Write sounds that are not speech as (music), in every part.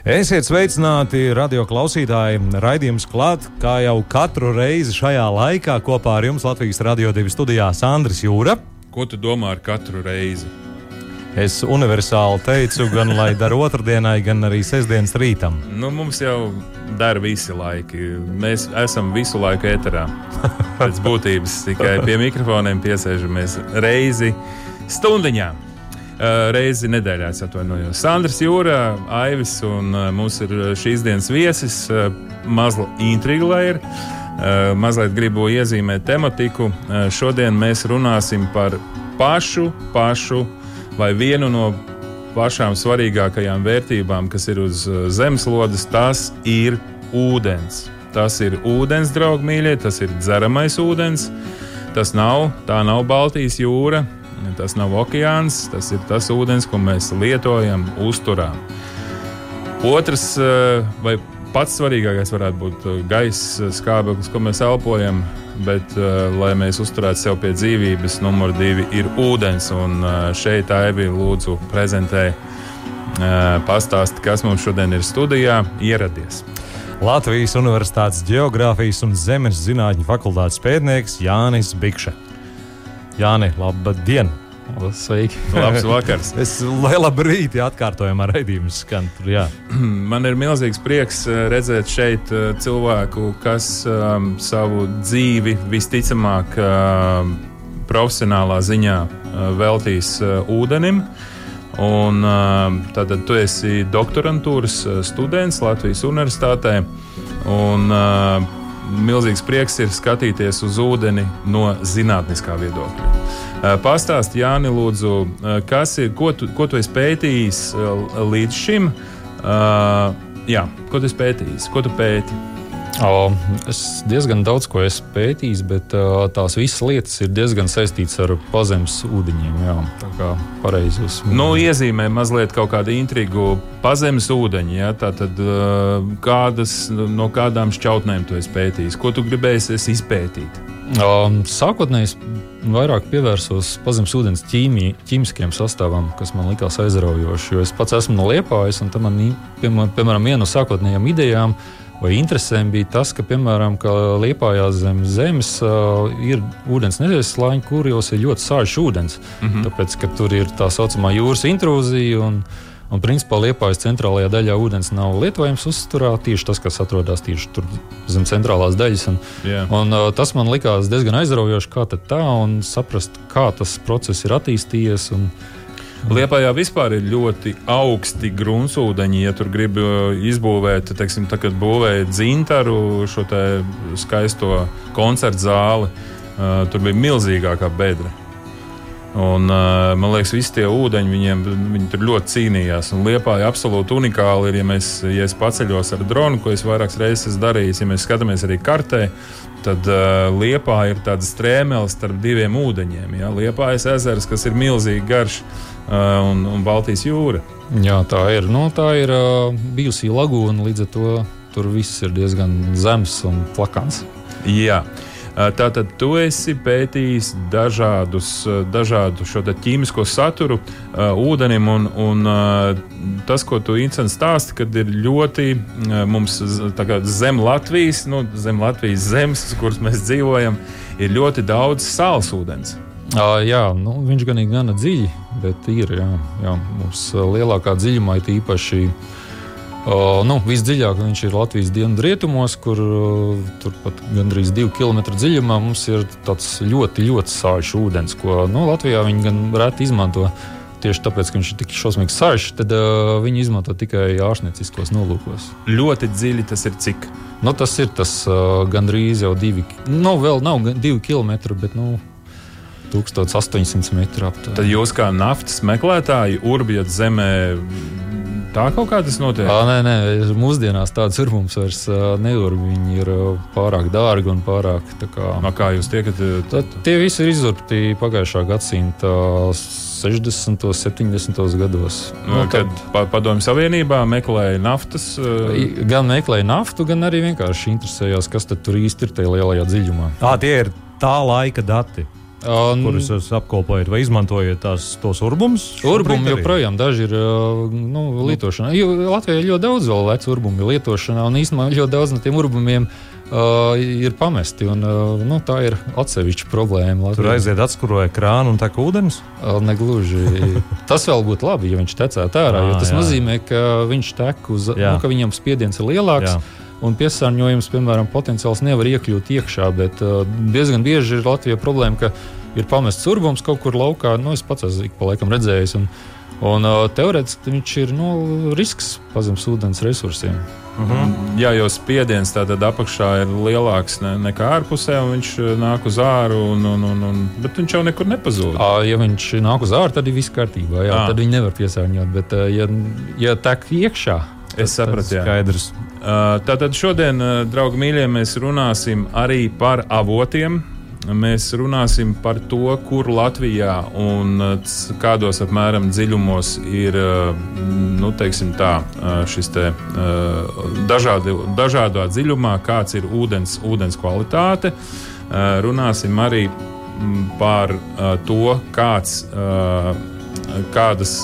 Esiet sveicināti, radio klausītāji. Raidījums klāt, kā jau katru reizi šajā laikā, kopā ar jums Latvijas Rādio 2 studijā Sandrs Jūra. Ko tu domā ar katru reizi? Es universāli teicu, gan lai dara otrdienai, gan arī sestdienas rītam. Nu, mums jau dara visi laiki. Mēs esam visu laiku ēterā. Pēc būtības tikai pie mikrofoniem piesēžamies reizi stundiņā. Uh, reizi nedēļā, es atvainojos. Sandrs Jūra, Aivis un uh, mums ir šīs dienas viesis. Mazliet intriga, lai ir. Mazliet gribu iezīmēt tematiku. Šodien mēs runāsim par pašu, pašu vai vienu no pašām svarīgākajām vērtībām, kas ir uz zemeslodes. Tas ir ūdens. Tas ir ūdens, draugi mīļie, tas ir dzeramais ūdens. Tas nav, tā nav Baltijas jūra, Tas nav okeāns, tas ir tas ūdens, ko mēs lietojam, uzturām. Otrs, eh, vai pats svarīgākais, varētu būt eh, gaisa skābeklis, ko mēs elpojam. Bet, lai mēs uzturētu sevi pie dzīvības, numur divi ir ūdens. Un šeit Aivija lūdzu prezentē, pastāsti, kas mums šodien ir studijā ieradies. Latvijas Universitātes Geogrāfijas un Zemes zinātņu fakultātes pētnieks Jānis Bikša. Jāni, labdien! Sveiki! Labs vakars! (laughs) es labu rītu atkārtojumā raidījumu skan. Tur. (clears throat) Man ir milzīgs prieks eh, redzēt šeit eh, cilvēku, kas um, savu dzīvi visticamāk um, profesionālā ziņā uh, veltīs uh, ūdenim. Un, uh, tātad tu esi doktorantūras students Latvijas Universitātē. Un, uh, milzīgs prieks ir skatīties uz ūdeni no zinātniskā viedokļa. Eh, Pastāst, Jāni, lūdzu, eh, kas ir, ko tu, ko tu esi pētījis eh, līdz šim? Jā, ko tu esi pētījis? Ko tu pēti? Es diezgan daudz ko esmu pētījis, bet tās visas lietas ir diezgan saistītas ar pazemes ūdeņiem. Jā, tā kā pareizi jūs nu, iezīmē mazliet kaut kādu intrigu. Pazemes ūdeņi, jā, tātad uh, kādas, no kādām šķautnēm tu esi pētījis? Ko tu gribēji izpētīt? Sākotnēji vairāk pievērsos pazemes ūdens ķīmī, ķīmiskiem sastāvam, kas man likās aizraujoši. Es pats esmu no Liepājas, un man, piemēram, viena no sākotnējām idejām ir vai interesēm bija tas, ka, piemēram, ka Liepājā zem zemes uh, ir ūdens nezēslāņi, kuros ir ļoti sāļš ūdens. Mm -hmm. Tāpēc, ka tur ir tā saucamā jūras intrūzija. Un, Un, principā, Liepājas centrālajā daļā ūdens nav lietojams uzturā. Tieši tas, kas atrodas tieši tur zem centrālās daļas. Un, yeah. un, uh, tas man likās diezgan aizraujoši, kā tā, un saprast, kā tas process ir attīstījies. Un, Liepājā vispār ir ļoti augsti gruntsūdeņi. Ja tur grib uh, izbūvēt, teiksim, tā, kad būvēja dzintaru, šo skaisto koncertu zāli, uh, tur bija milzīgākā bedra. Un, uh, man liekas, visi tie ūdeņi viņiem viņi tur ļoti cīnījās. Un Liepā ir absolūti unikāli. Ir, ja, mēs, ja es paceļos ar dronu, ko es vairākas reizes esmu darījis, ja mēs skatāmies arī kartē, tad uh, Liepā ir tāda strēmele starp diviem ūdeņiem. Ja? Liepā ir ezers, kas ir milzīgi garš. Uh, un, un Baltijas jūra. Jā, tā ir. Nu, tā ir uh, bijusi lagūna, līdz ar to tur viss ir diezgan zems un plakans. Jā. Uh, tātad tu esi pētījis dažādus, dažādu šo ķīmisko saturu ūdenim, un, un tas, ko tu īstenībā stāsti, kad ir ļoti mums zem Latvijas, nu, zem Latvijas zemes, kuras mēs dzīvojam, ir ļoti daudz sāls ūdens. Uh, jā, nu, viņš gan ir gana dziļi, bet ir. Jā, jā, mums lielākā dziļumā ir īpaši. Uh, nu, visdziļāk viņš ir Latvijas dienvidrietumos, kur uh, turpat gandrīz divu kilometru dziļumā mums ir tāds ļoti, ļoti sāļš ūdens, ko nu, Latvijā viņi gan reti izmanto. Tieši tāpēc, ka viņš ir tik šausmīgi sāļš, tad uh, viņi izmanto tikai ārstnieciskos nolūkos. Ļoti dziļi tas ir cik? Nu, tas ir tas uh, gandrīz jau divi, nu, vēl nav divi kilometri, bet nu, 1800 metru aptuveni. Tad jūs kā naftas meklētāji urbjat zemē Tā kaut kā tas notiek. À, nē, nē, mūsdienās tāds urbums vairs nevar. Viņi ir pārāk dārgi un pārāk. Kā, A, kā jūs tiekat? Tad, tie visi ir izurpti pagājušā gadsimta 60. un 70. gados. Nu, kad pa, Padomju Savienībā meklēja naftas. Gan meklēja naftu, gan arī vienkārši interesējās, kas tur īsti ir tajā lielajā dziļumā. À, tie ir tā laika dati. Un, kurus jūs apkopojat vai izmantojat tās, tos urbumus? Urbumi joprojām daži ir nu, lietošanā. Jo Latvijā ir ļoti daudz vēl vecu urbumu lietošanā, un īstenībā ļoti daudz no tiem urbumiem uh, ir pamesti. Un, uh, nu, tā ir atsevišķa problēma. Latvijā. Tur aiziet atskroja krānu un tek ūdens? Uh, negluži. (laughs) tas vēl būtu labi, ja viņš tecētu ārā, jo tas jā. nozīmē, ka viņš tek uz, jā. nu, ka viņam spiediens ir lielāks. Jā un piesārņojums, piemēram, potenciāls nevar iekļūt iekšā. Bet uh, diezgan bieži ir Latvijā problēma, ka ir pamests urbums kaut kur laukā. Nu, es pats esmu pa laikam redzējis. Un, un uh, teorētiski viņš ir nu, risks pazemes ūdens resursiem. Uh -huh. Jā, jo spiediens tādā apakšā ir lielāks ne, nekā ārpusē, un viņš nāk uz āru, un, un, un, un, bet viņš jau nekur nepazūd. À, ja viņš nāk uz āru, tad ir viss kārtībā. Jā, à. tad viņi nevar piesārņot. Bet, ja, ja tek iekšā, Es sapratu, jā. Skaidrs. Tātad šodien, draugi mīļie, mēs runāsim arī par avotiem. Mēs runāsim par to, kur Latvijā un kādos apmēram dziļumos ir nu, tā, šis te, dažādi, dažādā dziļumā, kāds ir ūdens, ūdens kvalitāte. Runāsim arī par to, kāds, kādas,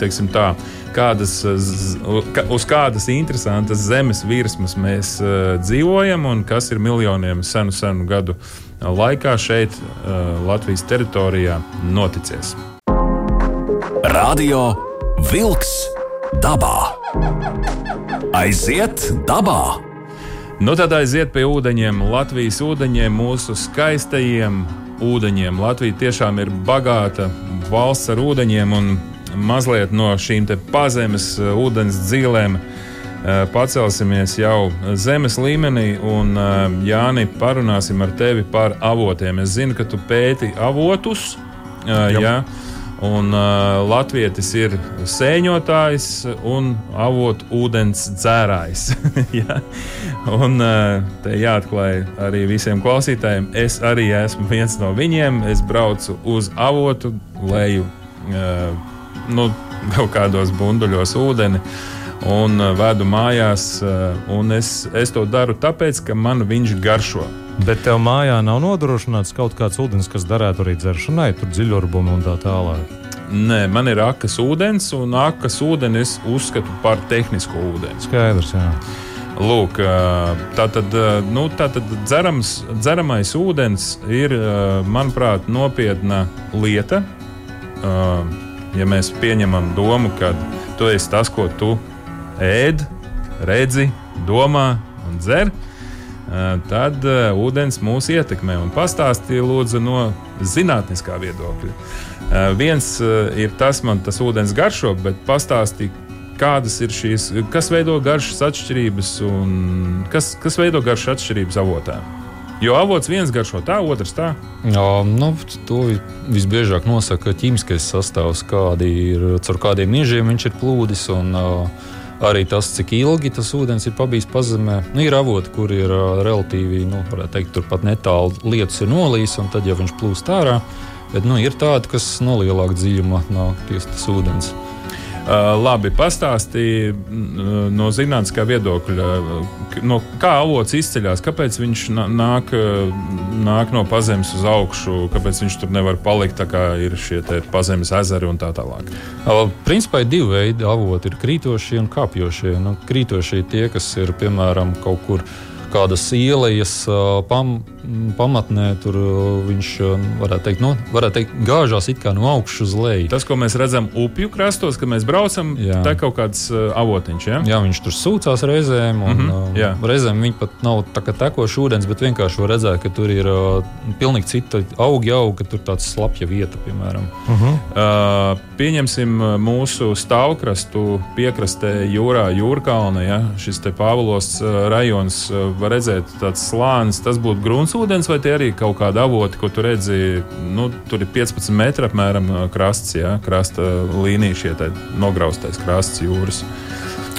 teiksim tā, kādas, uz kādas interesantas zemes virsmas mēs uh, dzīvojam un kas ir miljoniem senu, senu gadu laikā šeit, uh, Latvijas teritorijā, noticies. Radio Wolks dabā. Aiziet dabā! Nu tad aiziet pie ūdeņiem, Latvijas ūdeņiem, mūsu skaistajiem ūdeņiem. Latvija tiešām ir bagāta valsts ar ūdeņiem, un mazliet no šīm pazemes uh, ūdens dzīvēm uh, pacelsimies jau zemes līmenī, un uh, Jāni, parunāsim ar tevi par avotiem. Es zinu, ka tu pēti avotus. Jā. Un uh, Latvijas ir sēņotājs un avotu ūdens dzērājs. (laughs) ja? Un uh, te jāatklāj arī visiem klausītājiem, es arī esmu viens no viņiem. Es braucu uz avotu, leju uh, nu, kaut kādos bunduļos ūdeni un uh, vedu mājās. Uh, es, es to daru tāpēc, ka man viņš garšo. Bet tev mājā nav nodrošināts kaut kāds ūdens, kas derētu arī dzeršanai, tur dziļurbumi un tā tālāk. Nē, man ir akas ūdens, un akas ūdeni es uzskatu par tehnisko ūdeni. Skaidrs, jā. Lūk, uh, tā tad, nu, tā tad dzerams, dzeramais ūdens ir, manuprāt, nopietna lieta ja mēs pieņemam domu, ka tu esi tas, ko tu ēd, redzi, domā un dzer, tad ūdens mūs ietekmē. Un pastāstīja lūdzu no zinātniskā viedokļa. Viens ir tas, man tas ūdens garšo, bet pastāstīja, kādas ir šīs, kas veido garšas atšķirības un kas, kas veido garšas atšķirības avotēm. Jo avots viens garšo tā, otrs tā. Jā, nu, to visbiežāk nosaka ķīmiskais sastāvs, kādi ir, caur kādiem miežiem viņš ir plūdis. Un, uh, Arī tas, cik ilgi tas ūdens ir pabijis pazemē. Nu, ir avoti, kur ir uh, relatīvi, nu, teikt, turpat netālu lietus ir nolīs, un tad jau viņš plūst ārā. Bet nu, ir tādi, kas no lielāka dziļuma nāk tieši tas ūdens. Uh, labi, pastāstīja no zinātniskā viedokļa, no kā avots izceļas, kāpēc viņš nāk, nāk no pazemes uz augšu, kāpēc viņš tur nevar palikt, kā ir šie pazemes ezeri un tā tālāk. Principā ir divi veidi avoti - ir krītošie un kāpjošie. Nu, krītošie tie, kas ir piemēram kaut kur kādas ielas pam, pamatnē, tur viņš varētu teikt, nu, varētu teikt, gāžās no augšas uz leju. Tas, ko mēs redzam upju krastos, kad mēs braucam, jā. tā ir kaut kāds avotiņš. Ja? Jā, viņš tur sūcās reizēm, un mm -hmm, jā. reizēm viņi pat nav tā kā tekošs ūdens, bet vienkārši var redzēt, ka tur ir pilnīgi cita auga auga, ka tur tāds slapja vieta, piemēram. Mm -hmm. uh, pieņemsim mūsu stāvkrastu piekrastē jūrā, jūrkalna, ja? šis te Pāvilos rajons var redzēt, tāds slānis, tas būtu grunts ūdens, vai tie arī kaut kādi avoti, ko tu redzi? Nu, tur ir 15 metri apmēram uh, krasts, ja? krasta līnija, šie nograustais krasts jūras.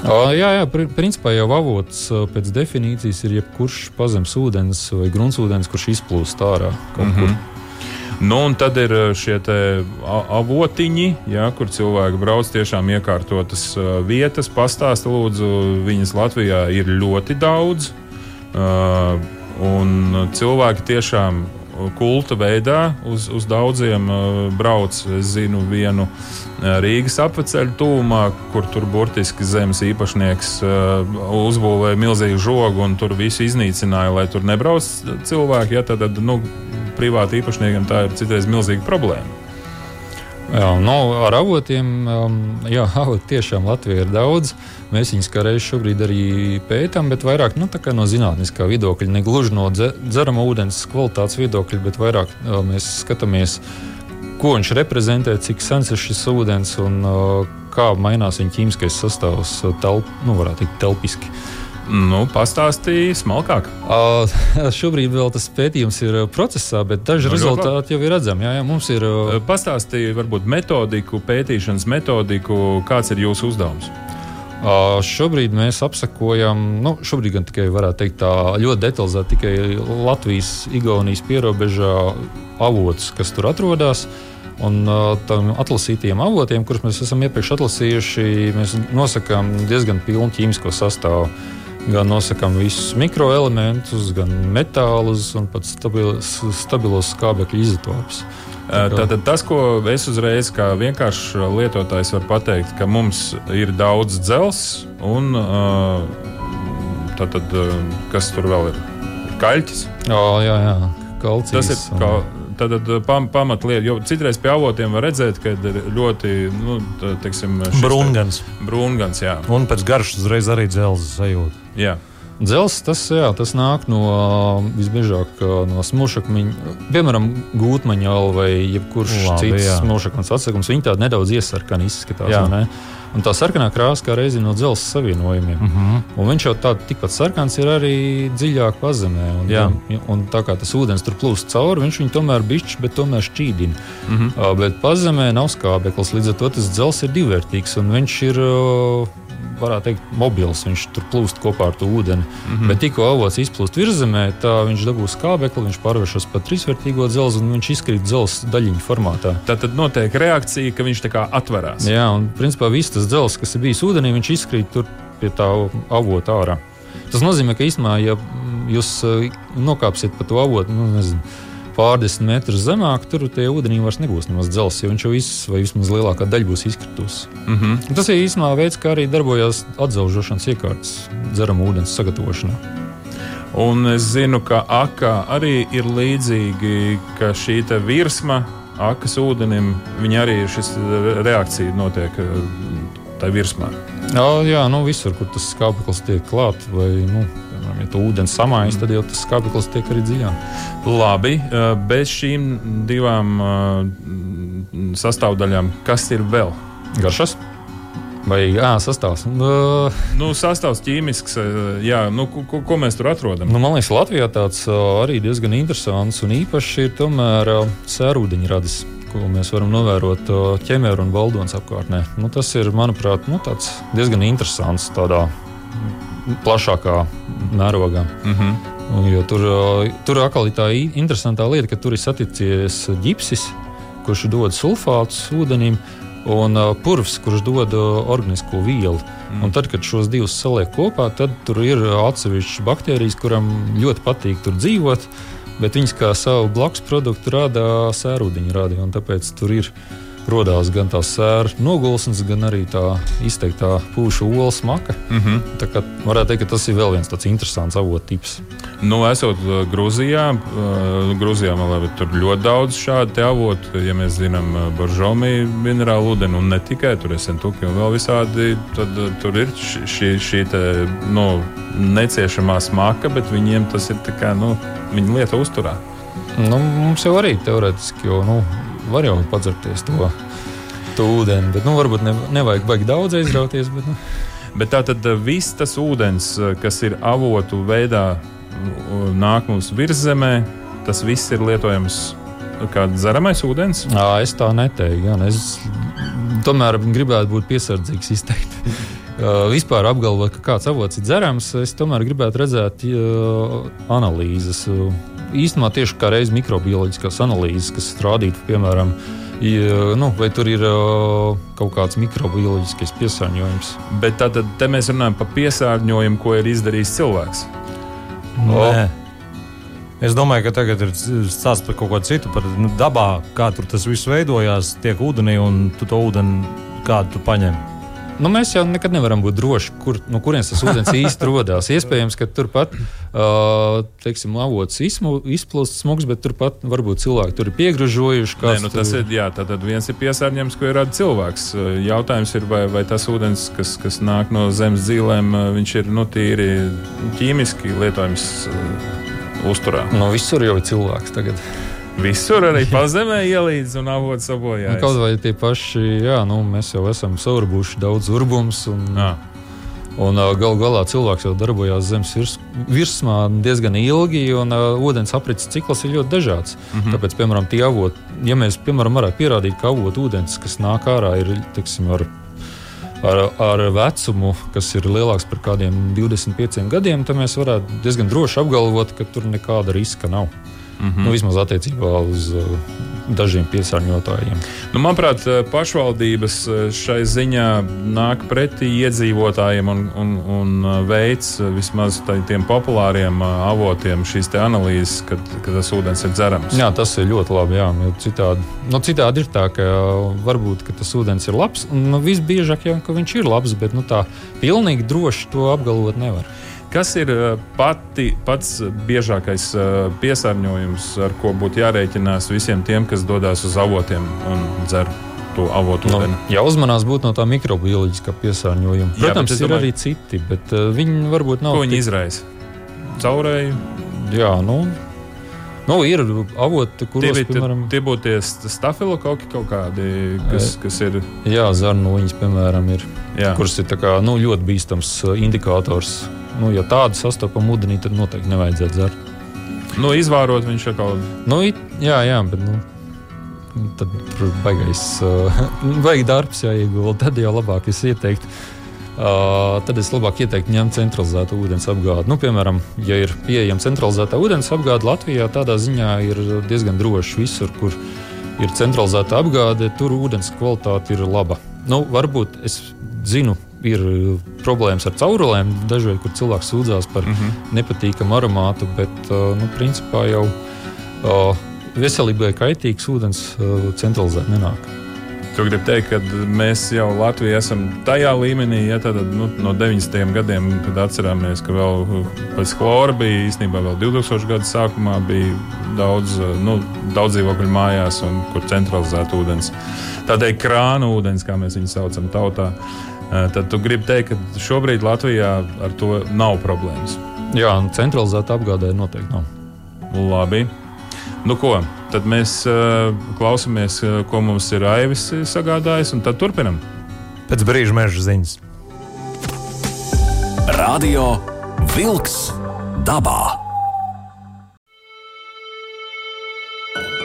O, jā, jā, principā jau avots pēc definīcijas ir jebkurš pazemes ūdens vai gruntsūdens, kurš izplūst ārā kaut mm -hmm. kur. Nu, un tad ir šie avotiņi, ja, kur cilvēki brauc tiešām iekārtotas vietas. Pastāsti, lūdzu, viņas Latvijā ir ļoti daudz. Un cilvēki tiešām kulta veidā uz, uz daudziem brauc. Es zinu vienu Rīgas apceļu tūmā, kur tur burtiski zemes īpašnieks uzbūvēja milzīgu žogu un tur visu iznīcināja, lai tur nebrauc cilvēki. Ja, tad, nu, privāti īpašniekiem tā ir citreiz milzīga problēma. Jā, nu, ar avotiem, um, jā, (laughs) avoti tiešām Latvijā ir daudz. Mēs viņus kā reiz šobrīd arī pētām, bet vairāk nu, no zinātniskā viedokļa, ne gluži no dzerama ūdens kvalitātes viedokļa, bet vairāk uh, mēs skatāmies, ko viņš reprezentē, cik sens ir šis ūdens un uh, kā mainās viņa ķīmiskais sastāvs, uh, telp, nu, varētu teikt, telpiski. Nu, pastāstīja smalkāk. Uh, (laughs) šobrīd vēl tas pētījums ir procesā, bet daži nu, rezultāti jau ir redzami. Jā, jā, mums ir. Uh... Pastāstīja varbūt metodiku, pētīšanas metodiku, kāds ir jūsu uzdevums. Uh, šobrīd mēs apsakojam, nu, šobrīd gan tikai varētu teikt tā ļoti detalizēti, tikai Latvijas-Igaunijas pierobežā avots, kas tur atrodas. Un uh, tam atlasītiem avotiem, kurus mēs esam iepriekš atlasījuši, mēs nosakām diezgan pilnu ķīmisko sastāvu gan nosakām visus mikroelementus, gan metālus un pat stabilos, stabilos skābekļu izotopus. Tātad tas, ko es uzreiz kā vienkāršs lietotājs varu pateikt, ka mums ir daudz dzelzs un tātad, kas tur vēl ir? Kaļķis. Jā, jā, jā. Kalcijas, tas ir kā, tad, pam, pamatlieta. Jo citreiz pie avotiem var redzēt, ka ir ļoti nu, teiksim, brūngans. brūngans jā. Un pēc garšas uzreiz arī dzelzs sajūta. Jā. Dzels, tas, jā, tas nāk no visbiežāk no smilšakmeņa, piemēram, gūtmaņa vai jebkurš Labi, cits smilšakmeņa atsakums. Viņi tādi nedaudz iesarkani izskatās. Un tā sarkanā krāsa kā reizi no dzelzceļa savienojumiem. Uh mhm. -huh. Un viņš jau tāds tikpat sarkans ir arī dziļāk pazemē. Un, un, un tā kā tas ūdens tur plūst cauri, viņš viņu tomēr bišķi, bet tomēr šķīdina. Uh -huh. uh, bet pazemē nav skābeklis, līdz ar to tas dzelzceļš ir divvērtīgs. Un viņš ir uh, varētu teikt, mobils. Viņš tur plūst kopā ar to ūdeni. Mm -hmm. Bet tikko avots izplūst virzemē, tā viņš dabūs skābekli, viņš pārvēršas par trīsvērtīgo dzelzi un viņš izkrīt dzelzs daļiņu formātā. Tā tad notiek reakcija, ka viņš tā kā atverās. Jā, un principā viss tas dzelzs, kas ir bijis ūdenī, viņš izkrīt tur pie tā avota ārā. Tas nozīmē, ka īstenībā, ja jūs eh, nokāpsiet pa to avotu, nu, nezinu, pārdesmit metrus zemāk, tur tie ūdenī vairs nebūs nemaz dzelzs, jo viņš jau viss, vai vismaz lielākā daļa būs izkritusi. Mm -hmm. Tas ir īstenībā veids, kā arī darbojas atzelžošanas iekārtas dzerama ūdens sagatavošanā. Un es zinu, ka akā arī ir līdzīgi, ka šī virsma akas ūdenim, viņa arī ir šis reakcija notiek eh, tajā virsmā. Jā, jā nu visur, kur tas skābeklis tiek klāts vai nu, piemēram, ja tu ūdens samājas, tad jau tas skābeklis tiek arī dziļāk. Labi, eh, bez šīm divām eh, sastāvdaļām, kas ir vēl? Garšas. Vai jā, sastāvs? Uh, nu, sastāvs ķīmisks, jā, nu, ko, ko mēs tur atrodam? Nu, man liekas, Latvijā tāds arī diezgan interesants un īpaši ir tomēr sērūdeņradis, ko mēs varam novērot ķemēru un baldonas apkārtnē. Nu, tas ir, manuprāt, nu, diezgan interesants tādā plašākā mērogā. Mm -hmm. Jo tur, tur atkal ir tā interesantā lieta, ka tur ir saticies ģipsis, kurš dod sulfātus ūdenim. Un purvs, kurš dod organisko vielu. Mm. Un tad, kad šos divus saliek kopā, tad tur ir atsevišķas baktērijas, kurām ļoti patīk tur dzīvot, bet viņas kā savu blakus produktu rada sērūdeņu radi. Tāpēc tur ir uh, radās gan tā sēra nogulsnes, gan arī tā izteiktā pūšu olas maka. Mm -hmm. Tā kā varētu teikt, ka tas ir vēl viens tāds interesants avotips. Nu, esot uh, Grūzijā, uh, Grūzijā man liekas, tur ļoti daudz šādu avotu. Ja mēs zinām, uh, Boržomi minerālu ūdeni un ne tikai tur ir sentuki un vēl visādi, tad tur ir šī, šī te, nu, neciešamā smaka, bet viņiem tas ir tā kā, nu, viņi lieta uzturā. Nu, mums jau arī teorētiski, jo nu, var jau padzerties to, to ūdeni, bet nu, varbūt ne, nevajag baigi daudz aizrauties. Bet, nu. Bet tā tad eh, viss tas ūdens, eh, kas ir avotu veidā nāk mums virzemē, tas viss ir lietojams kā dzeramais ūdens. À, es tā neteiktu. Jā, es tomēr gribētu būt piesardzīgs izteikt. (laughs) Uh, vispār apgalvot, ka kāds avots ir dzerams, es tomēr gribētu redzēt uh, analīzes. Uh, īstenībā tieši kā reizes mikrobioloģiskās analīzes, kas rādītu, piemēram, ja, nu, vai tur ir uh, kaut kāds mikrobioloģiskais piesārņojums. Bet tad mēs runājam par piesārņojumu, ko ir izdarījis cilvēks. Nē. Es domāju, ka tagad ir stāsts par kaut ko citu, par nu, dabā, kā tur tas viss veidojās, tiek ūdenī un tu to ūdeni kādu tu paņem. Nu, mēs jau nekad nevaram būt droši, kur, no kurienes tas ūdens īsti radās. Iespējams, ka turpat uh, teiksim, avots izplūst smags, bet turpat varbūt cilvēki tur ir piegražojuši. Nē, nu, tas ir, jā, tad viens ir piesārņojums, ko ir radījis cilvēks. Jautājums ir, vai, vai tas ūdens, kas, kas nāk no zemes dzīvēm, viņš ir nu, tīri ķīmiski lietojams uh, uzturā. No visur jau ir cilvēks tagad. Visur arī pazemē ielīdz un avots sabojājas. Nu, kaut vai tie paši, jā, nu, mēs jau esam saurbuši daudz urbums. Un, jā. Un galu galā cilvēks jau darbojās zemes virs, virsmā diezgan ilgi, un uh, ūdens aprits cikls ir ļoti dažāds. Mm -hmm. Tāpēc, piemēram, tie avoti, ja mēs piemēram, varētu pierādīt, ka avotu ūdens, kas nāk ārā, ir tiksim, ar, ar, ar vecumu, kas ir lielāks par kādiem 25 gadiem, tad mēs varētu diezgan droši apgalvot, ka tur nekāda riska nav. Mm -hmm. nu, vismaz attiecībā uz uh, dažiem piesārņotājiem. Nu, manuprāt, uh, pašvaldības uh, šai ziņā nāk pretī iedzīvotājiem un, un, un veids vismaz tiem populāriem avotiem šīs analīzes, kad, kad tas ūdens ir dzerams. Jā, tas ir ļoti labi. Jā, citādi, nu, citādi ir tā, ka varbūt ka tas ūdens ir labs. Nu, visbiežāk jau viņš ir labs, bet nu, tā pilnīgi droši to apgalvot nevar. Kas ir eh, pati, pats biežākais eh, piesārņojums, ar ko būtu jārēķinās visiem tiem, kas dodas uz avotiem un dzer? Nu, jā, uzmanās būt no tā mikrobioloģiskā piesārņojuma. Protams, jā, ir domāju, arī citi, bet uh, viņi varbūt nav. Ko viņi tik... izraisa? Caurēji? Jā, nu, Nu, ir avoti, kuros tie, piemēram, tie būtu tie stafilokoki kaut kādi, kas, kas ir. Jā, zarnuļņas, piemēram, ir. Jā. Kuras ir kā, nu, ļoti bīstams indikators nu, ja tādu sastopam ūdenī, tad noteikti nevajadzētu dzert. Nu, izvārot viņš ir kaut kā. Nu, jā, jā, bet. Nu, Tad tur baigais, uh, (laughs) baigi darbs jāiegulda. Tad jau labāk es ieteiktu. Uh, tad es labāk ieteiktu ņemt centralizētu ūdens apgādi. Nu, piemēram, ja ir pieejama centralizēta ūdens apgāde Latvijā, tādā ziņā ir diezgan droši visur, kur ir centralizēta apgāde, tur ūdens kvalitāte ir laba. Nu, varbūt es zinu ir uh, problēmas ar caurulēm, dažreiz, kur cilvēks sūdzās par mm -hmm. nepatīkamu aromātu, bet uh, nu, principā jau uh, veselībai kaitīgs ūdens centralizēti nenāk. Tu gribi teikt, ka mēs jau Latvijā esam tajā līmenī, ja tad nu, no 90. gadiem, kad atceramies, ka vēl pēc chlora bija īstenībā vēl 2000. gada sākumā bija daudz, nu, daudz dzīvokļu mājās, un, kur centralizēta ūdens. Tādēļ krāna ūdens, kā mēs viņu saucam tautā. Eh, tad tu gribi teikt, ka šobrīd Latvijā ar to nav problēmas. Jā, centralizēta apgādē noteikti nav. Labi. Nu, ko? Tad mēs uh, klausāmies, uh, ko mums ir Aivis sagādājis, un tad turpinam. Pēc brīža meža ziņas. Radio Wolks dabā.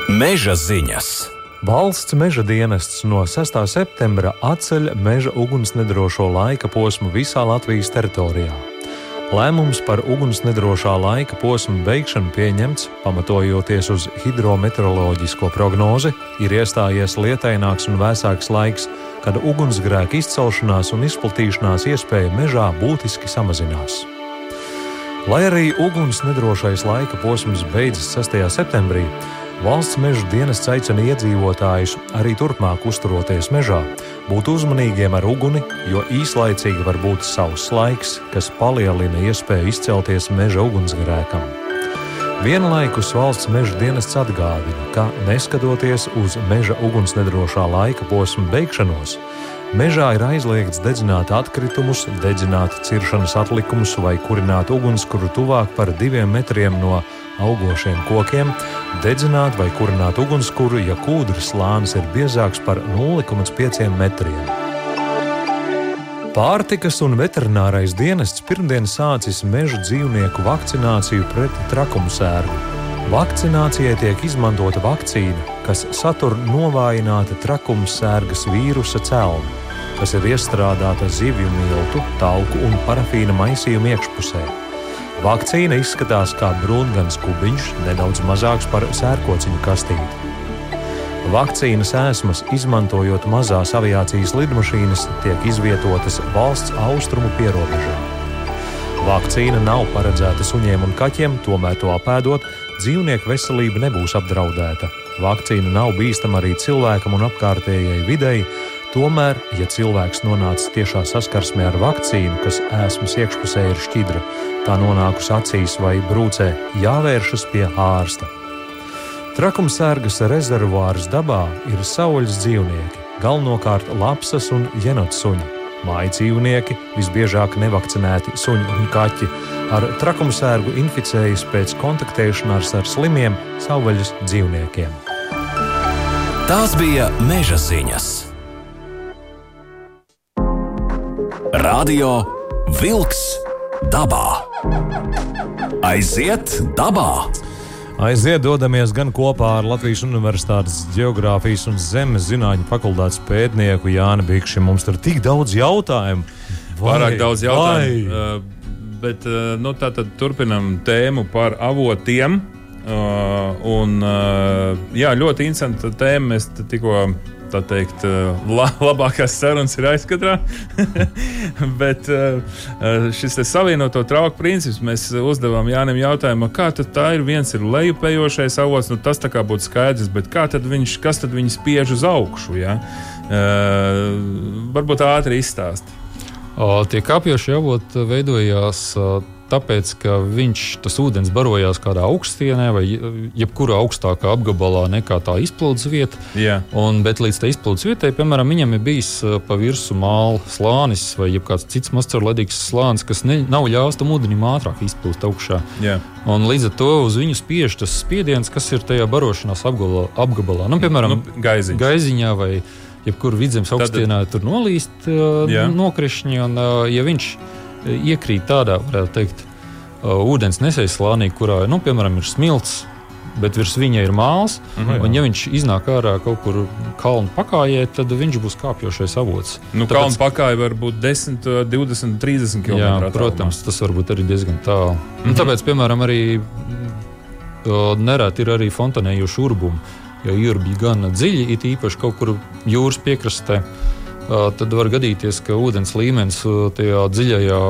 Meža ziņas. Valsts meža dienests no 6. septembra atceļ meža ugunsnedrošo laika posmu visā Latvijas teritorijā. Lēmums par ugunsnedrošā laika posmu beigšanu pieņemts, pamatojoties uz hidrometeoroloģisko prognozi, ir iestājies lietaināks un vēsāks laiks, kad ugunsgrēka izcelšanās un izplatīšanās iespēja mežā būtiski samazinās. Lai arī ugunsnedrošais laika posms beidzas 6. septembrī, Valsts meža dienests aicina iedzīvotājus arī turpmāk uzturoties mežā, būt uzmanīgiem ar uguni, jo īslaicīgi var būt savs laiks, kas palielina iespēju izcelties meža ugunsgrēkam. Vienlaikus valsts meža dienests atgādina, ka neskatoties uz meža ugunsnedrošā laika posma beigšanos, mežā ir aizliegts dedzināt atkritumus, dedzināt ciršanas atlikumus vai kurināt ugunskura tuvāk par diviem metriem no augošiem kokiem, dedzināt vai kurināt ugunskura, ja kūdras slānis ir biezāks par 0,5 metriem. Pārtikas un veterinārais dienests pirmdien sācis meža dzīvnieku vakcināciju pret trakumsērgu. Vakcinācijai tiek izmantota vakcīna, kas satur novājināta trakumsērgas vīrusa celmu, kas ir iestrādāta zivju miltu, tauku un parafīna maisījuma iekšpusē. Vakcīna izskatās kā brūngans kubiņš, nedaudz mazāks par sērkociņu kastīti. Vakcīnas ēsmas, izmantojot mazās aviācijas lidmašīnas, tiek izvietotas valsts austrumu pierobežā. Vakcīna nav paredzēta suņiem un kaķiem, tomēr to apēdot, dzīvnieku veselība nebūs apdraudēta. Vakcīna nav bīstama arī cilvēkam un apkārtējai videi, tomēr, ja cilvēks nonācis tiešā saskarsmē ar vakcīnu, kas ēsmas iekšpusē ir šķidra, tā nonākusi acīs vai brūcē, jāvēršas pie ārsta. Trakumsērgas rezervuārs dabā ir saules dzīvnieki, galvenokārt lapsas un jenotsuņi. Māja dzīvnieki, visbiežāk nevakcinēti suņi un kaķi, ar trakumsērgu inficējas pēc kontaktēšanās ar slimiem savvaļas dzīvniekiem. Tās bija meža ziņas. Radio Wolks dabā. Aiziet dabā! Aiziet, dodamies gan kopā ar Latvijas Universitātes Geogrāfijas un Zemes zinātņu fakultātes pētnieku Jānu Bikšu. Mums tur tik daudz jautājumu. Pārāk daudz jautājumu. Uh, bet uh, nu, tā tad turpinam tēmu par avotiem. Uh, un, uh, jā, ļoti interesanta tēma. Mēs tikko tā teikt, eh, la, (laughs) labākās sarunas ir aizkadrā. (laughs) Bet eh, eh, šis savienoto trauku princips mēs uzdevām Jānim jautājumu, kā tā ir. Viens ir lejupējošais avots, nu tas tā kā būtu skaidrs, bet kā tad viņš, kas tad viņu spiež uz augšu? Ja? Uh, varbūt ātri izstāst. Tie kāpjošie avoti veidojās tāpēc, ka viņš tas ūdens barojās kādā augstienē vai jebkurā augstākā apgabalā nekā tā izplūdes vieta. Yeah. Un, bet līdz tā izplūdes vietai, piemēram, viņam ir bijis pa virsmu māla slānis vai kāds cits mazcaurledīgs slānis, kas ne, nav ļāvis tam ūdenim ātrāk izplūst augšā. Yeah. Un līdz ar to uz viņu spiež tas spiediens, kas ir tajā barošanās apgabalā. apgabalā. Nu, piemēram, nu, gaiziņš. gaiziņā vai jebkur vidzemes augstienā Tad... tur nolīst uh, nokrišņi. Un, uh, ja viņš iekrīt tādā, varētu teikt, ūdens nesējas slānī, kurā nu, piemēram ir smilts. Bet virs viņa ir māls, mm -hmm. un, ja viņš iznāk ārā kaut kur kalnu pakājē, tad viņš būs kāpjošais avots. Nu, Tāpēc, kalnu pakāpe var būt 10, 20, 30 km. Jā, protams, tas var būt arī diezgan tālu. Mm -hmm. Tāpēc, piemēram, arī nereti ir arī fontanējuši urbumi. Ja jūrbji gan dziļi, it īpaši kaut kur jūras piekrastē, tad var gadīties, ka ūdens līmenis tajā dziļajā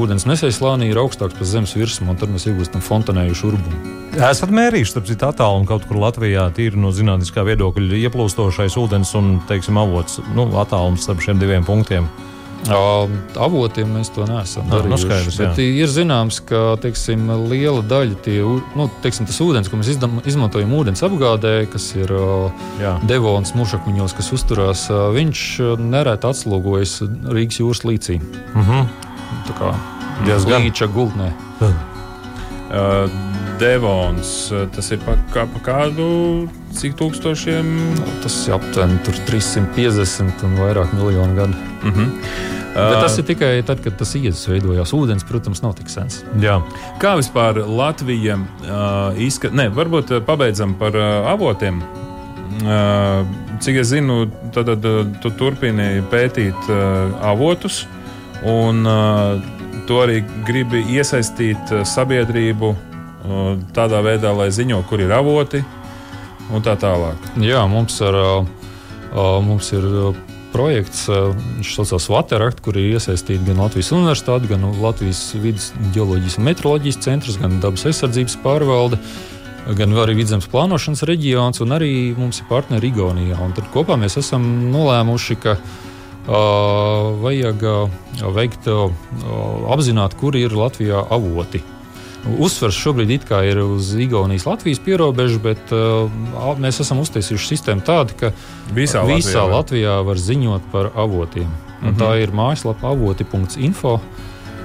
ūdens nesēslānī ir augstāks par zemes virsmu, un tad mēs iegūstam fontanējušu urbumu. Esat mērījuši, starp citu, attālumu kaut kur Latvijā, tīri no zinātniskā viedokļa, ieplūstošais ūdens un, teiksim, avots, nu, attālums starp šiem diviem punktiem. Avotiem mēs to neesam no, darījuši. No skaidrs, bet ir zināms, ka teiksim, liela daļa tie, nu, teiksim, tas ūdens, ko mēs izdam, izmantojam ūdens apgādē, kas ir jā. devons mušakmeņos, kas uzturās, viņš nereti atslogojas Rīgas jūras līcī. Mm -hmm. Tā kā diezgan līča gultnē. Uh, (laughs) Devons, tas ir pa, kā, pa kādu cik tūkstošiem? Tas ir aptuveni 350 un vairāk miljonu gadu. Mm -hmm. Bet tas ir tikai tad, kad tas iezas veidojās. Ūdens, protams, nav tik sens. Jā. Kā vispār Latvija uh, izskatās? Nē, varbūt pabeidzam par uh, avotiem. Uh, cik es zinu, tad, tad uh, tu turpini pētīt uh, avotus, un uh, tu arī gribi iesaistīt sabiedrību tādā veidā, lai ziņo, kur ir avoti, un tā tālāk. Jā, mums, ar, mums ir projekts, viņš saucās Vaterakt, kur ir iesaistīti gan Latvijas Universitāte, gan Latvijas vidas geoloģijas un meteoroloģijas centrs, gan dabas aizsardzības pārvalde. Gan arī vidzemes plānošanas reģions, un arī mums ir partneri Igaunijā. Un tad kopā mēs esam nolēmuši, ka uh, vajag uh, veikt, uh, apzināt, kur ir Latvijā avoti. Uzsvers šobrīd ir uz Igaunijas Latvijas pierobežu, bet uh, mēs esam uztaisījuši sistēmu tādu, ka visā, visā Latvijā, Latvijā var ziņot par avotiem. Mm -hmm. Tā ir mājaslapa avoti.info.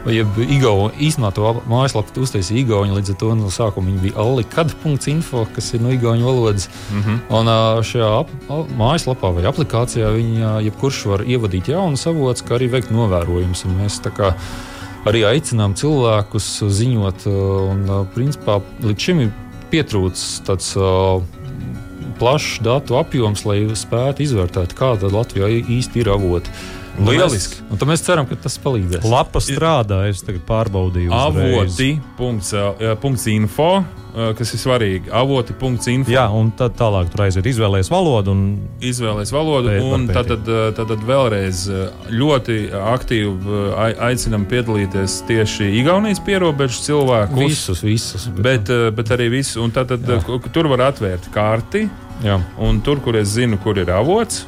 Jeb Igauni, īstenībā to mājaslapu uztaisīja Igauni, līdz ar to no sākuma viņi bija alikad.info, kas ir no Igauni valodas. Mm -hmm. Un šajā ap, mājaslapā vai aplikācijā viņi jebkurš var ievadīt jaunus avotus, kā arī veikt novērojumus. Mēs kā, arī aicinām cilvēkus ziņot, un principā līdz šim ir pietrūcis tāds plašs datu apjoms, lai spētu izvērtēt, kāda Latvijā īsti ir avoti. Lieliski. Un mēs ceram, ka tas palīdzēs. Lapa strādā, es tagad pārbaudīju. Avoti.info, kas ir svarīgi. Avoti.info. Jā, un tad tālāk tur aiziet izvēlēties valodu. Un... Izvēlēties valodu, un tad, tad, tad, tad vēlreiz ļoti aktīvi aicinam piedalīties tieši Igaunijas pierobežu cilvēkus. Visus, visus. Bet, bet, bet arī visus. Un tad, tad tur var atvērt karti. Jā. Un tur, kur es zinu, kur ir avots,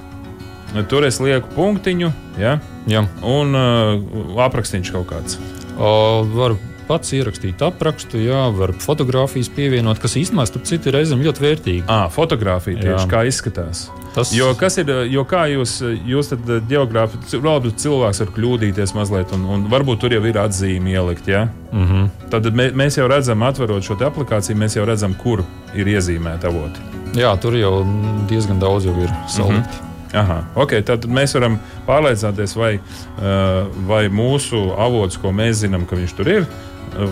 Tur es lieku punktiņu, ja? Jā. un uh, aprakstīšu kaut kāds. O, varu pats ierakstīt aprakstu, jā, var fotografijas pievienot, kas īstenībā, starp citu, reizēm ļoti vērtīgi. Ah, fotografija tieši jā. kā izskatās. Tas... Jo, kas ir, jo kā jūs, jūs tad geogrāfi, labi, cilvēks var kļūdīties mazliet, un, un varbūt tur jau ir atzīme ielikt, ja? Mm -hmm. Tad mē, mēs jau redzam, atverot šo aplikāciju, mēs jau redzam, kur ir iezīmēta avoti. Jā, tur jau diezgan daudz jau ir salikti. Mm -hmm. Aha, okay, tad mēs varam pārliecināties, vai, uh, vai mūsu avots, ko mēs zinām, ka viņš tur ir,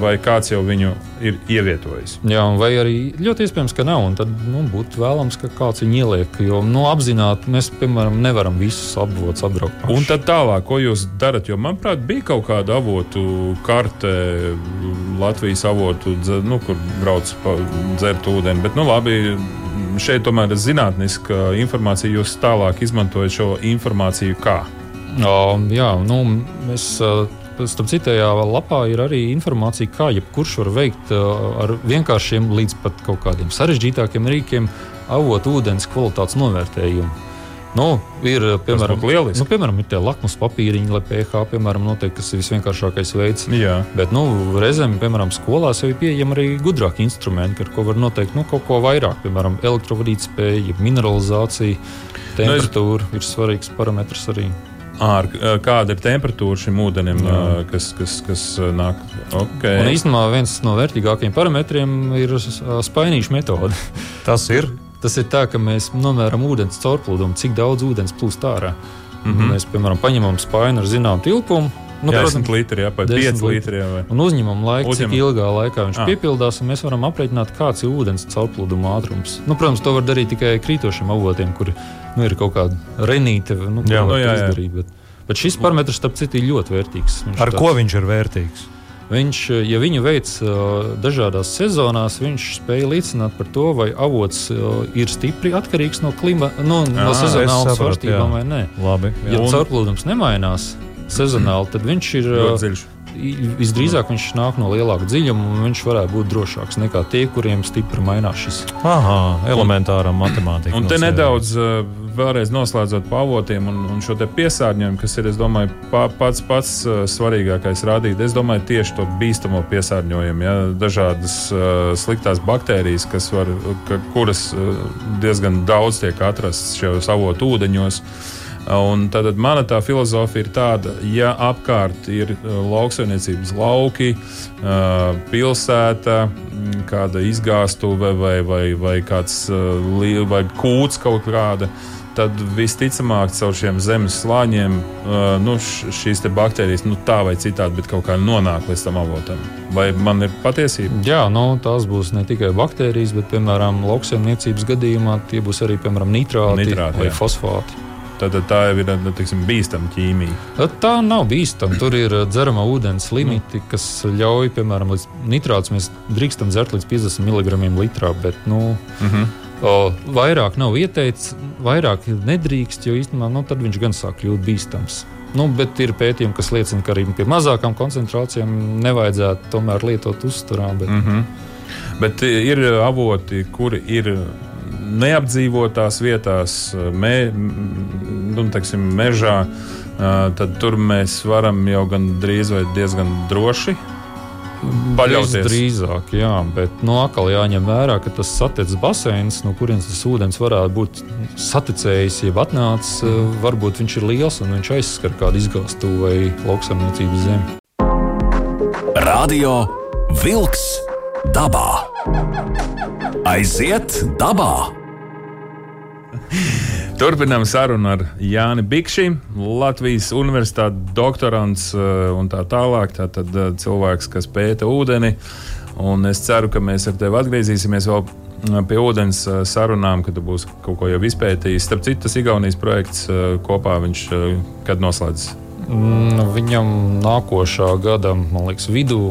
vai kāds jau viņu ir ievietojis. Jā, vai arī ļoti iespējams, ka nav. Tad nu, būtu vēlams, ka kāds viņu ieliek. Jo nu, apzināti mēs, piemēram, nevaram visus avotus apbraukt. Paši. Un tad tālāk, ko jūs darat? Jo, manuprāt, bija kaut kāda avotu karte, Latvijas avotu, nu, kur brauc dzert ūdeni. Bet, nu, labi, šeit tomēr ir zinātniska informācija. Jūs tālāk izmantojat šo informāciju kā? O, jā, nu, mēs. Starp citajā lapā ir arī informācija, kā jebkurš var veikt ar vienkāršiem līdz pat kaut kādiem sarežģītākiem rīkiem avotu ūdens kvalitātes novērtējumu. Nu, ir, piemēram, nu, piemēram, ir tie lakmus papīriņi, lai pH, piemēram, noteikti tas ir visvienkāršākais veids. Jā. Bet, nu, reizēm, piemēram, skolās jau ir pieejami arī gudrāki instrumenti, ar ko var noteikt nu, kaut ko vairāk. Piemēram, elektrovadītspēja, mineralizācija, temperatūra nu, es... ir svarīgs parametrs arī. Ar, kāda ir temperatūra šim ūdenim, Jā. kas, kas, kas nāk? Okay. Un īstenībā viens no vērtīgākajiem parametriem ir spainīša metode. (laughs) Tas ir Tas ir tā, ka mēs nomēram ūdens caurplūdumu, cik daudz ūdens plūst ārā. Mm -hmm. Mēs, piemēram, paņemam spaini ar zināmu tilpumu. Nu, jā, protams, litri, jā, 5 litri. Jā, vai. un uzņemam laiku, Uzņemam. cik ilgā laikā viņš ah. piepildās, un mēs varam aprēķināt, kāds ir ūdens caurplūduma ātrums. Nu, protams, to var darīt tikai krītošiem avotiem, kur nu, ir kaut kāda renīte, nu, jā, nu, jā, jā. izdarīt. Bet, bet šis parametrs, starp citu, ir ļoti vērtīgs. Viņš ar tāds... ko viņš ir vērtīgs? Viņš, ja viņu veids dažādās sezonās, viņš spēja līdzināt par to, vai avots ir stipri atkarīgs no, klima, no, no sezonālām svārstībām vai nē. Labi, jā. ja caurplūdums nemainās sezonāli, tad viņš ir dziļš visdrīzāk viņš nāk no lielāka dziļuma, un viņš varētu būt drošāks nekā tie, kuriem stipri mainās šis. Aha, elementārā matemātikā. Un te nedaudz vēlreiz noslēdzot pavotiem un, un šo piesārņojumu, kas ir, domāju, pa, pats pats svarīgākais rādīt. Es domāju, tieši to bīstamo piesārņojumu, ja, dažādas sliktās baktērijas, kas var, kuras diezgan daudz tiek atrastas šajos avotu ūdeņos. Un tad mana tā filozofija ir tāda, ja apkārt ir uh, lauksaimniecības lauki, uh, pilsēta, mm, kāda izgāstuve vai, vai, vai kāds uh, vai kūts kaut kāda. Tad visticamāk, caur šiem zemes slāņiem nu, šīs baktērijas nu, tā vai citādi, kaut kā nonāk līdz tam avotam. Vai man ir patiesība? Jā, nu, tās būs ne tikai baktērijas, bet, piemēram, lauksaimniecības gadījumā tie būs arī piemēram, nitrāti, nitrāti vai jā. fosfāti. Tad tā jau ir nu, tiksim, bīstama ķīmija. Tā nav bīstama. Tur ir dzerama ūdens limiti, kas ļauj, piemēram, līdz nitrāts mēs drīkstam dzert līdz 50 mg litrā. Bet, nu, mm -hmm. O, vairāk nav ieteikts, vairāk nedrīkst, jo īstenībā nu, viņš gan sāk kļūt bīstams. Nu, bet ir pētījumi, kas liecina, ka arī pie mazākām koncentrācijām nevajadzētu tomēr lietot uzturā. Bet... Mm -hmm. Bet ir avoti, kuri ir neapdzīvotās vietās, mē, nu, teiksim, mežā, tad tur mēs varam jau gan drīz vai diezgan droši paļauties. Drīzāk, jā, bet no nu, atkal jāņem vērā, ka tas saticis basēns, no kurienes tas ūdens varētu būt saticējis, jeb atnācis, varbūt viņš ir liels un viņš aizskar kādu izgāstu vai lauksaimniecības zemi. Radio Wolks dabā. Aiziet dabā! Turpinām sarunu ar Jāni Bikši, Latvijas Universitātes doktorants eh, un tā tālāk. Tātad eh, cilvēks, kas pēta ūdeni. Un es ceru, ka mēs ar tevi atgriezīsimies vēl eh, pie ūdens sarunām, kad tu būsi kaut ko jau izpētījis. Starp citu, tas Igaunijas projekts kopā viņš kad noslēdzas. Mm, viņam nākošā gada, man liekas, vidū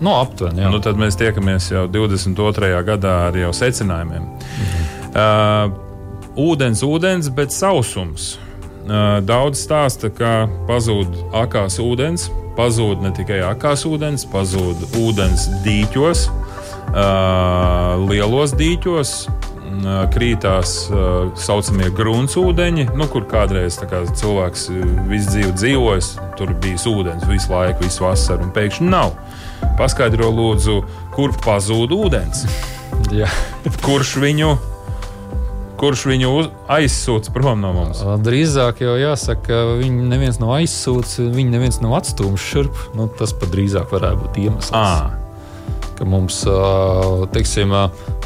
Nu, aptuveni. Nu, tad mēs tiekamies jau 22. gadā ar jau secinājumiem. Mhm. Uh, ūdens, ūdens, bet sausums. Uh, daudz stāsta, ka pazūd akās ūdens, pazūd ne tikai akās ūdens, pazūd ūdens dīķos, uh, lielos dīķos, krītās tā saucamie gruntsūdeņi, nu, kur kādreiz kā, cilvēks visu dzīvi dzīvojis. Tur bija ūdens visu laiku, visu vasaru, un pēkšņi nav. Paskaidro, lūdzu, kur pazūd ūdens. (laughs) Kurš viņu kurš viņu aizsūta prom no mums? Drīzāk jau jāsaka, ka viņi neviens nav aizsūtis, viņi neviens nav atstūmis šurp. Nu, tas pat drīzāk varētu būt iemesls. À. Ka mums, teiksim,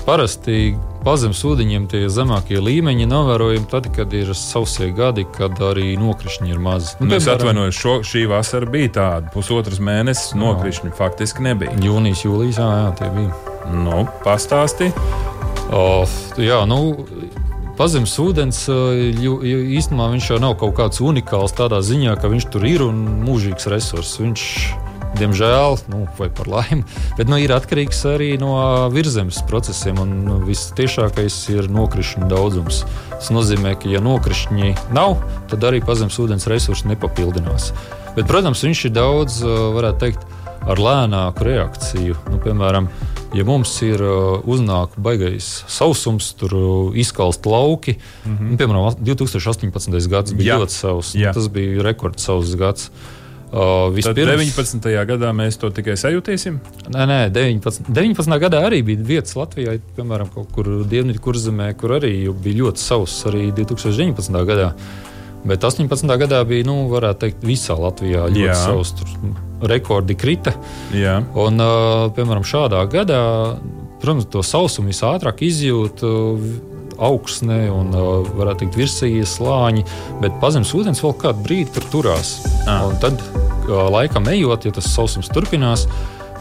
parasti pazemes ūdeņiem tie zemākie līmeņi novērojami tad, kad ir sausie gadi, kad arī nokrišņi ir mazi. Nu, es atvainojos, šo, šī vasara bija tāda. Pusotras mēnesis nokrišņi faktiski nebija. Jūnijas, jūlijas, jā, jā, tie bija. Nu, pastāsti. O, jā, nu, Pazemes ūdens īstenībā viņš jau nav kaut kāds unikāls tādā ziņā, ka viņš tur ir un mūžīgs resurss. Viņš diemžēl, nu, vai par laimi, bet nu, ir atkarīgs arī no virsmas procesiem. Un nu, visciešākais ir nokrišņu daudzums. Tas nozīmē, ka, ja nokrišņi nav, tad arī pazemes ūdens resursi nepapildinās. Bet, protams, viņš ir daudz, varētu teikt, ar lēnāku reakciju. Nu, piemēram, ja mums ir uznāk baigais sausums, tur izkalst lauki, mm -hmm. nu, piemēram, 2018. gads bija Jā. ļoti sauss. Nu, tas bija rekordsauss gads. Uh, vispirms, 19. gadā mēs to tikai sajūtīsim? Nē, nē 19. 19. gadā arī bija vietas Latvijā, piemēram, kaut kur Dienvidu kurzemē, kur arī bija ļoti sauss arī 2019. gadā. Bet 18. gadā bija, nu, varētu teikt, visā Latvijā ļoti sauss. Rekordi krita. Jā. Un, uh, piemēram, šādā gadā, protams, to sausumu visātrāk izjūt. Augsne un, varētu teikt, virsīgie slāņi, bet pazemes ūdens vēl kādu brīdi tur turās. Ah. Tad, laikam ejot, ja tas sausums turpinās,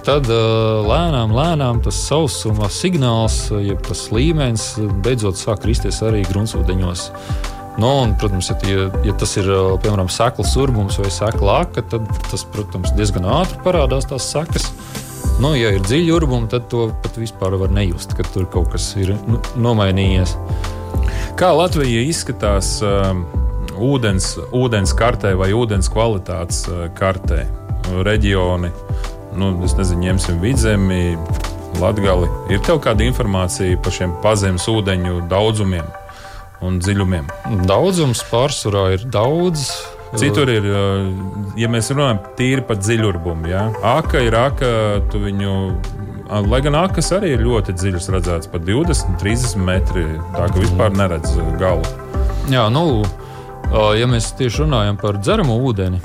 tad lēnām, lēnām tas sausuma signāls, jeb tas līmenis beidzot sāk kristies arī gruntsūdeņos. Nu, un, protams, ja, ja tas ir piemēram sekls urbums vai sekla aka, tad tas, protams, diezgan ātri parādās tās sekas. Nu, ja ir dziļi urbumi, tad to pat vispār var nejust, ka tur kaut kas ir nu, nomainījies. Kā Latvija izskatās uh, ūdens, ūdens kartē vai ūdens kvalitātes uh, kartē? Reģioni, nu, nezinu, ņemsim vidzemi, latgali. Ir tev kāda informācija par šiem pazemes ūdeņu daudzumiem un dziļumiem? Daudzums pārsvarā ir daudz. Citur ir, ja mēs runājam tīri par dziļurbumu, ja? aka ir aka, tu viņu. Lai gan akas arī ir ļoti dziļas, redzēts pat 20, 30 metri. Tā ka vispār neredz galu. Jā, nu, ja mēs tieši runājam par dzeramo ūdeni,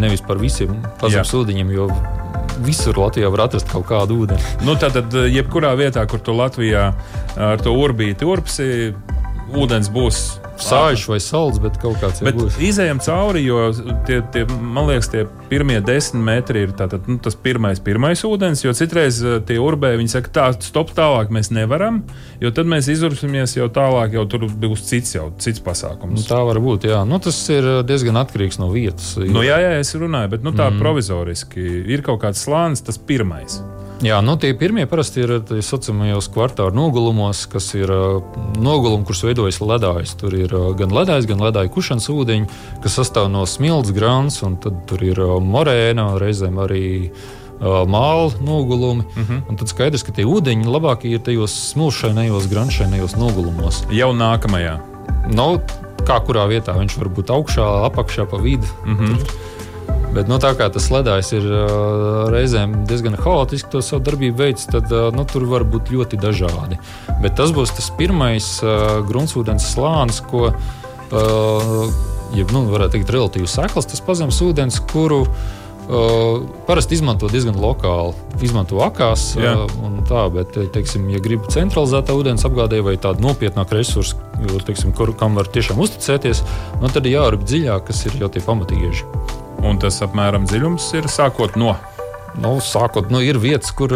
nevis par visiem pazemes ūdeņiem, jo visur Latvijā var atrast kaut kādu ūdeni. (laughs) Nu, Tātad, jebkurā vietā, kur tu Latvijā ar to urbīti urpsi, ūdens būs sāļš vai salds, bet kaut kāds ir. Izejam cauri, jo tie, tie, man liekas, tie pirmie desmit metri ir tātad, nu, tas pirmais, pirmais ūdens, jo citreiz eh, tie urbēji viņi saka, tā, stop tālāk mēs nevaram, jo tad mēs izursimies jau tālāk, jau tur būs cits, jau, cits pasākums. Nu, tā var būt, jā. Nu, tas ir eh, diezgan atkarīgs no vietas. Nu, jā, jā, es runāju, bet nu, tā mm. provizoriski ir kaut kāds slānis, tas pirmais. Jā, nu, tie pirmie parasti ir tā saucamajos kvartāla nogulumos, kas ir uh, nogulumi, kurus veidojas ledājs. Tur ir uh, gan ledājs, gan ledāja kušanas ūdeņi, kas sastāv no smilts, grāns, un tad tur ir uh, morēna, reizēm arī uh, māla nogulumi. Uh mhm. -huh. Tad skaidrs, ka tie ūdeņi labākie ir tajos smilšainajos, granšainajos nogulumos. Jau nākamajā. Nu, kā kurā vietā viņš var būt augšā, apakšā, pa vidu. Uh mhm. -huh. Bet, nu, tā kā tas ledājs ir reizēm diezgan haotiski to savu darbību veids, tad nu, tur var būt ļoti dažādi. Bet tas būs tas pirmais gruntsvudens slānis, ko, ja nu, varētu teikt, relatīvi sekls, tas pazemes ūdens, kuru Uh, parasti izmanto diezgan lokāli. Izmanto akās, uh, tā, bet, teiksim, ja gribi centralizētā ūdens apgādē vai tādu nopietnāku resursu, teiksim, kur, kam var tiešām uzticēties, nu, tad ir jārūp dziļāk, kas ir jau tie pamatīgi. Un tas apmēram dziļums ir sākot no. Nu, sākot, nu, ir vietas, kur,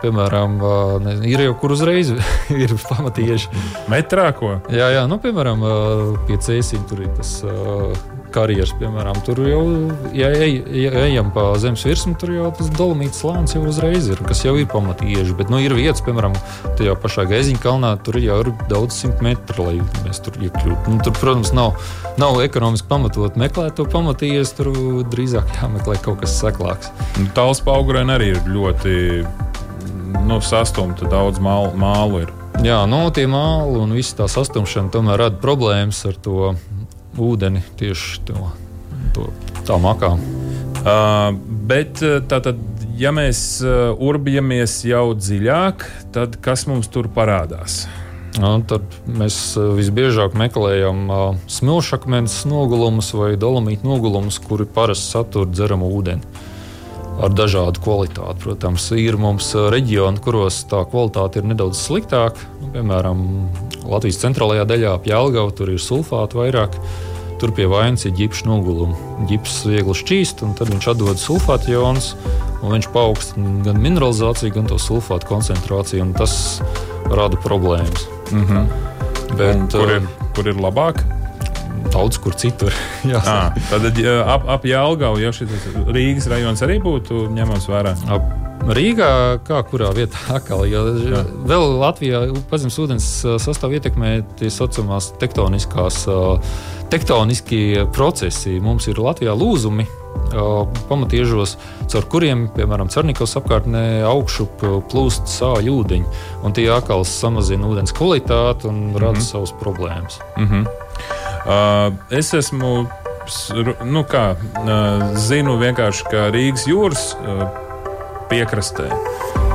piemēram, ne, ir jau kur uzreiz (laughs) ir pamatīgi. Metrā ko? Jā, jā, nu, piemēram, pie cēsīm tur ir tas karjeras, piemēram, tur jau, ja, ej, ja ejam pa zemes virsmu, tur jau tas dolomīts slānis jau uzreiz ir, kas jau ir pamatīgi. Bet, nu, ir vietas, piemēram, tajā pašā Gaiziņa kalnā, tur jau ir daudz simt metru, lai mēs tur iekļūtu. Nu, tur, protams, nav, nav ekonomiski pamatot meklēt to pamatījies, tur drīzāk jāmeklē kaut kas seklāks. Nu, Tāls paugurēni arī ir ļoti nu, sastumta, daudz mālu, mālu ir. Jā, no nu, tie māli un viss tā sastumšana tomēr rada problēmas ar to ūdeni tieši to, to tā makā. Uh, bet tātad, ja mēs urbjamies jau dziļāk, tad kas mums tur parādās? Nu, tad mēs visbiežāk meklējam uh, smilšakmens nogulumus vai dolomītu nogulumus, kuri parasti satur dzeramu ūdeni. Ar dažādu kvalitāti. Protams, ir mums reģioni, kuros tā kvalitāte ir nedaudz sliktāka. Piemēram, Latvijas centrālajā daļā, ap Jēlgavu, tur ir sulfāti vairāk. Tur pie vainas ir ģipša noguluma. Ģips viegli šķīst, un tad viņš atdod sulfātu ionus. Viņš paaugstina gan mineralizāciju, gan to sulfātu koncentrāciju, un tas rada problēmas. Mm -hmm. Bet, un kur, ir, kur ir labāk? Daudz kur citur. (laughs) à, tad ap, ap Jālgavu jau šis Rīgas rajons arī būtu ņemams vērā. Ap Rīgā, kā kurā vietā (laughs) atkal, jo Jā. vēl Latvijā pazemes ūdens sastāv ietekmē tie saucamās tektoniskās tektoniskie procesi. Mums ir Latvijā lūzumi. Pamatiežos, caur kuriem, piemēram, Cernikovas apkārtnē augšu plūst sāļu ūdeņi. Un tie atkal samazina ūdens kvalitāti un rada mm -hmm. savas problēmas. Mm -hmm. uh, es esmu, nu kā, uh, zinu vienkārši, ka Rīgas jūras uh, piekrastē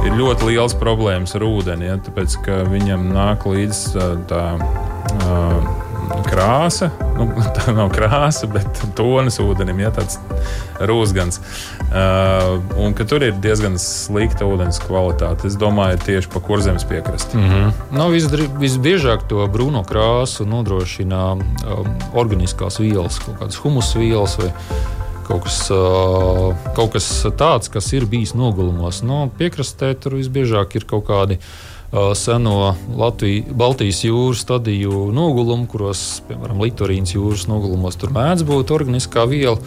ir ļoti liels problēmas ar ūdeni, ja, tāpēc ka viņam nāk līdzi tā. uh, krāsa. Nu, (laughs) tā nav krāsa, bet tonis ūdenim, ja tāds rūsgans. Uh, un ka tur ir diezgan slikta ūdens kvalitāte. Es domāju, tieši pa kurzemes piekrasti. Mm -hmm. nu, visdri, visbiežāk to brūno krāsu nodrošina um, organiskās vielas, kaut kādas humus vielas. Vai kaut kas, kaut kas tāds, kas ir bijis nogulumos. No piekrastē tur visbiežāk ir kaut kādi seno Latviju, Baltijas jūras stadiju nogulumu, kuros, piemēram, Litorīnas jūras nogulumos, tur mēdz būt organiskā viela.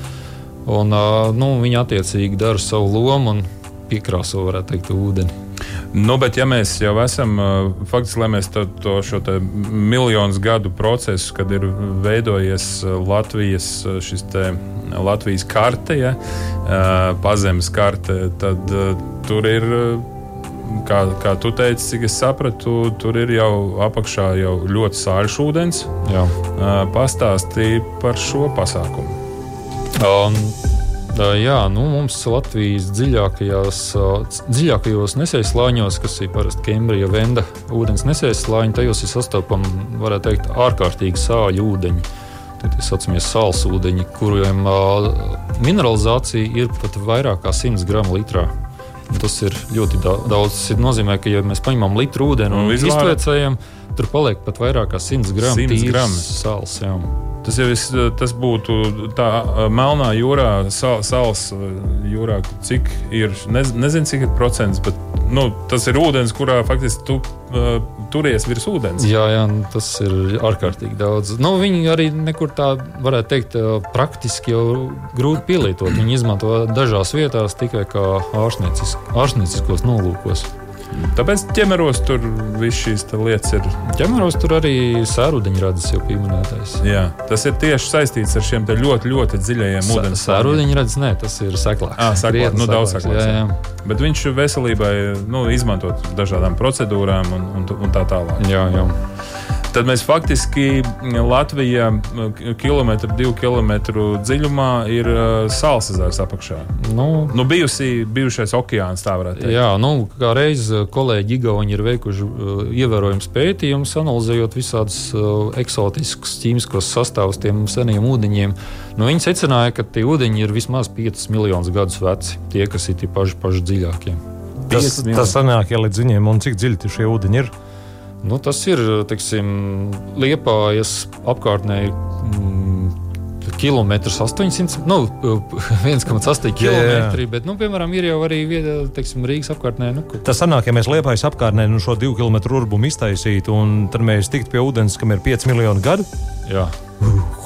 Un, nu, viņi attiecīgi dara savu lomu un piekrāso, varētu teikt, ūdeni. Nu, bet, ja mēs jau esam faktiski, lai mēs to, to šo miljonus gadu procesu, kad ir veidojies Latvijas, te, Latvijas karte, ja, pazemes karte, tad tur ir kā, kā tu teici, cik es sapratu, tur ir jau apakšā jau ļoti sāļš ūdens. Jā. Pastāstīja par šo pasākumu. Um. Jā, nu, mums Latvijas dziļākajos, dziļākajos nesēslāņos, kas ir parasti Kembrija, Venda ūdens nesēslāņi, tajos ir sastopami, varētu teikt, ārkārtīgi sāļu ūdeņi. Tie saucamie sāls ūdeņi, kuriem mineralizācija ir pat vairāk kā 100 gramu litrā. Tas ir ļoti daudz. Tas nozīmē, ka, ja mēs paņemam litru ūdeni un, iztvērcējam, tur paliek pat vairāk kā 100 gramu 100 gramu sāls. Jā. Tas jau vis, tas būtu tā melnā jūrā, sal, sāls jūrā, cik ir, nez, nezinu, cik ir procents, bet nu, tas ir ūdens, kurā faktiski tu uh, turies virs ūdens. Jā, jā tas ir ārkārtīgi daudz. Nu, viņi arī nekur tā, varētu teikt, praktiski jau grūti pielietot. Viņi izmanto dažās vietās tikai kā ārstnieciskos nolūkos. Tāpēc ķemeros tur viss šīs lietas ir. Ķemeros tur arī sērudeņradas jau pieminētais. Jā, tas ir tieši saistīts ar šiem ļoti, ļoti dziļajiem ūdens. Sērudeņradas, nē, tas ir seklāks. Ah, seklāk, nu, daudz seklāks. Jā, jā. Bet viņš veselībai nu, izmantot dažādām procedūrām un, un, un tā tālāk. Jā, jā. Tad mēs faktiski Latvijā kilometru, divu kilometru dziļumā ir sāls ezers apakšā. Nu, nu, bijusi, bijušais okeāns, tā varētu teikt. Jā, nu, kā reiz kolēģi Igauni ir veikuši ievērojams pētījumus, analizējot visādus eksotiskus ķīmiskos sastāvus tiem seniem ūdeņiem. Nu, viņi secināja, ka tie ūdeņi ir vismaz 5 miljonus gadus veci, tie, kas ir tie paši, paši dziļākie. Tas, tas sanāk, ja līdz viņiem, un cik dziļi šie ūdeņi ir? Nu, tas ir teiksim, Liepājas apkārtnē. Mm, kilometrus 800, nu, (laughs) 1,8 km. Bet, nu, piemēram, ir jau arī teiksim, Rīgas apkārtnē. Nu, Tas sanāk, ja mēs liepājas apkārtnē nu, šo divu km urbumu iztaisītu, un tad mēs tiktu pie ūdens, kam ir 5 miljoni gadu. Jā. Uh.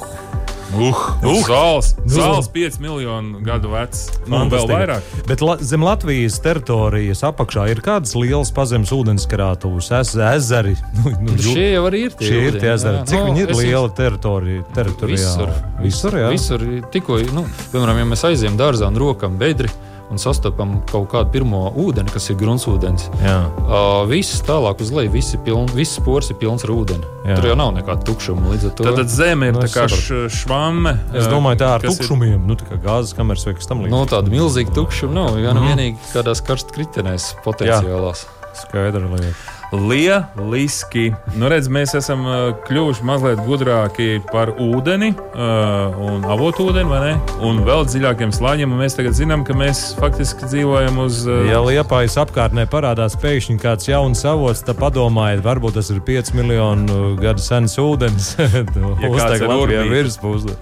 Uh, uh, Zāles, zāles 5 miljonu gadu vecs. Nu, vēl vairāk. Bet la, zem Latvijas teritorijas apakšā ir kādas lielas pazemes ūdenskrātuves, ez, ezeri. (laughs) Nu, nu, šie jau arī ir tie, šie ir tie ezeri. Cik no, viņi ir liela teritorija? Visur, visur, jā. visur tikko, nu, piemēram, ja mēs aizējām dārzā un rokam bedri un sastopam kaut kādu pirmo ūdeni, kas ir gruntsūdens. Uh, viss tālāk uz leju, viss, piln, viss pors ir pilns ar ūdeni. Jā. Tur jau nav nekāda tukšuma. To... Tad zeme ir nu, tā kā švame. Es domāju, tā ar tukšumiem, ir... nu, tā kā gāzes kameras vai kas tam līdzīgs. No nu, tāda milzīga tukšuma nav. Jā, nu mm. vienīgi kādās karstkritenēs potenciālās. Jā. Skaidra lieta lieliski. Nu, redz, mēs esam uh, kļuvuši mazliet gudrāki par ūdeni uh, un avotu ūdeni, vai ne? Un vēl dziļākiem slāņiem. Mēs tagad zinām, ka mēs faktiski dzīvojam uz. Uh... Ja liepājas apkārtnē parādās pēkšņi kāds jauns avots, tad padomājiet, varbūt tas ir 5 miljonu gadu sens ūdens. (laughs) Uzteikt virspusē.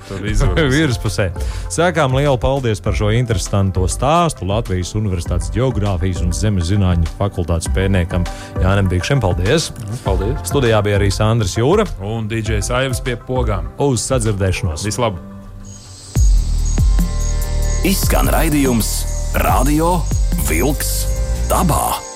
(laughs) virspusē. Sākām lielu paldies par šo interesanto stāstu Latvijas Universitātes geogrāfijas un zemes zinātņu fakultātes pētniekam Jānam Bikšiem. Paldies! Paldies! Studijā bija arī Sandrs Jūra un DJs Aivs pie pogām. Uz sadzirdēšanos! Vislabāk! Izskan raidījums Radio Wolks dabā!